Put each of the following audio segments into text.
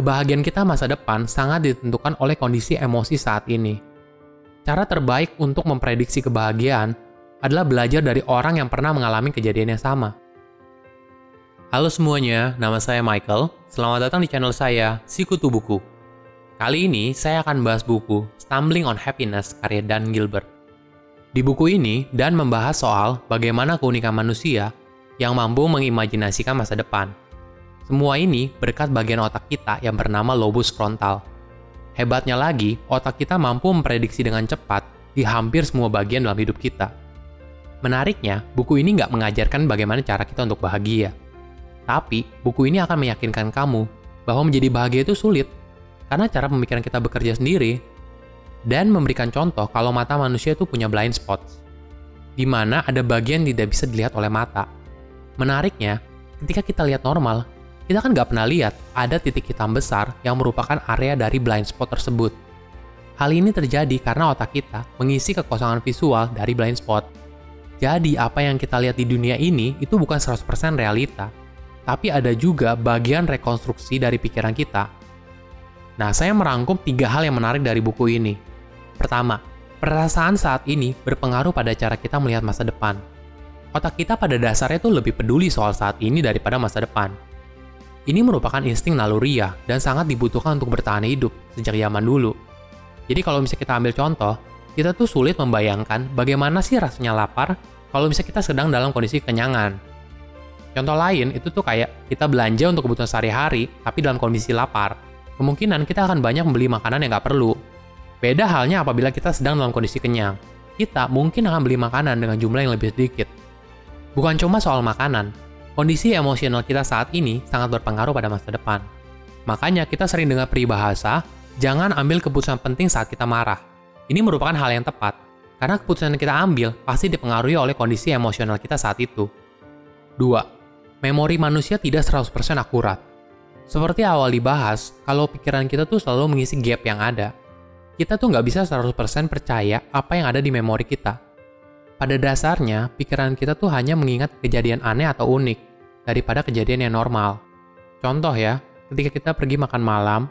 Kebahagiaan kita masa depan sangat ditentukan oleh kondisi emosi saat ini. Cara terbaik untuk memprediksi kebahagiaan adalah belajar dari orang yang pernah mengalami kejadian yang sama. Halo semuanya, nama saya Michael. Selamat datang di channel saya, Sikutu Buku. Kali ini saya akan bahas buku Stumbling on Happiness karya Dan Gilbert. Di buku ini, Dan membahas soal bagaimana keunikan manusia yang mampu mengimajinasikan masa depan. Semua ini berkat bagian otak kita yang bernama lobus frontal. Hebatnya lagi, otak kita mampu memprediksi dengan cepat di hampir semua bagian dalam hidup kita. Menariknya, buku ini nggak mengajarkan bagaimana cara kita untuk bahagia. Tapi, buku ini akan meyakinkan kamu bahwa menjadi bahagia itu sulit, karena cara pemikiran kita bekerja sendiri, dan memberikan contoh kalau mata manusia itu punya blind spots, di mana ada bagian tidak bisa dilihat oleh mata. Menariknya, ketika kita lihat normal, kita kan nggak pernah lihat ada titik hitam besar yang merupakan area dari blind spot tersebut. Hal ini terjadi karena otak kita mengisi kekosongan visual dari blind spot. Jadi apa yang kita lihat di dunia ini itu bukan 100% realita, tapi ada juga bagian rekonstruksi dari pikiran kita Nah, saya merangkum tiga hal yang menarik dari buku ini. Pertama, perasaan saat ini berpengaruh pada cara kita melihat masa depan. Otak kita pada dasarnya tuh lebih peduli soal saat ini daripada masa depan. Ini merupakan insting naluriah dan sangat dibutuhkan untuk bertahan hidup sejak zaman dulu. Jadi kalau misalnya kita ambil contoh, kita tuh sulit membayangkan bagaimana sih rasanya lapar kalau misalnya kita sedang dalam kondisi kenyangan. Contoh lain itu tuh kayak kita belanja untuk kebutuhan sehari-hari tapi dalam kondisi lapar kemungkinan kita akan banyak membeli makanan yang nggak perlu. Beda halnya apabila kita sedang dalam kondisi kenyang. Kita mungkin akan beli makanan dengan jumlah yang lebih sedikit. Bukan cuma soal makanan, kondisi emosional kita saat ini sangat berpengaruh pada masa depan. Makanya kita sering dengar peribahasa, jangan ambil keputusan penting saat kita marah. Ini merupakan hal yang tepat, karena keputusan yang kita ambil pasti dipengaruhi oleh kondisi emosional kita saat itu. 2. Memori manusia tidak 100% akurat. Seperti awal dibahas, kalau pikiran kita tuh selalu mengisi gap yang ada. Kita tuh nggak bisa 100% percaya apa yang ada di memori kita. Pada dasarnya, pikiran kita tuh hanya mengingat kejadian aneh atau unik, daripada kejadian yang normal. Contoh ya, ketika kita pergi makan malam,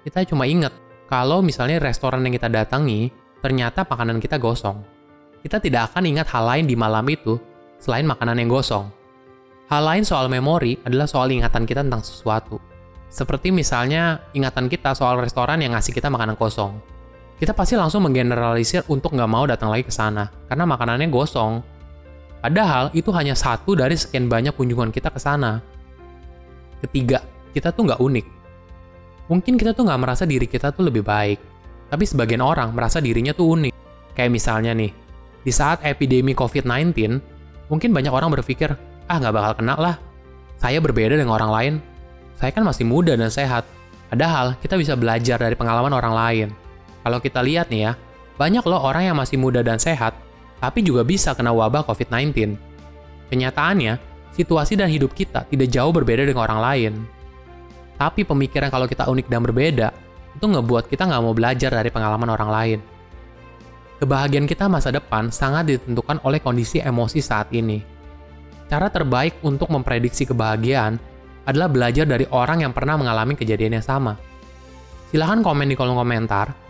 kita cuma ingat kalau misalnya restoran yang kita datangi, ternyata makanan kita gosong. Kita tidak akan ingat hal lain di malam itu, selain makanan yang gosong. Hal lain soal memori adalah soal ingatan kita tentang sesuatu. Seperti misalnya ingatan kita soal restoran yang ngasih kita makanan kosong. Kita pasti langsung menggeneralisir untuk nggak mau datang lagi ke sana, karena makanannya gosong. Padahal itu hanya satu dari sekian banyak kunjungan kita ke sana. Ketiga, kita tuh nggak unik. Mungkin kita tuh nggak merasa diri kita tuh lebih baik, tapi sebagian orang merasa dirinya tuh unik. Kayak misalnya nih, di saat epidemi COVID-19, mungkin banyak orang berpikir, ah nggak bakal kena lah. Saya berbeda dengan orang lain, saya kan masih muda dan sehat. Padahal kita bisa belajar dari pengalaman orang lain. Kalau kita lihat nih ya, banyak loh orang yang masih muda dan sehat, tapi juga bisa kena wabah COVID-19. Kenyataannya, situasi dan hidup kita tidak jauh berbeda dengan orang lain. Tapi pemikiran kalau kita unik dan berbeda, itu ngebuat kita nggak mau belajar dari pengalaman orang lain. Kebahagiaan kita masa depan sangat ditentukan oleh kondisi emosi saat ini. Cara terbaik untuk memprediksi kebahagiaan adalah belajar dari orang yang pernah mengalami kejadian yang sama. Silahkan komen di kolom komentar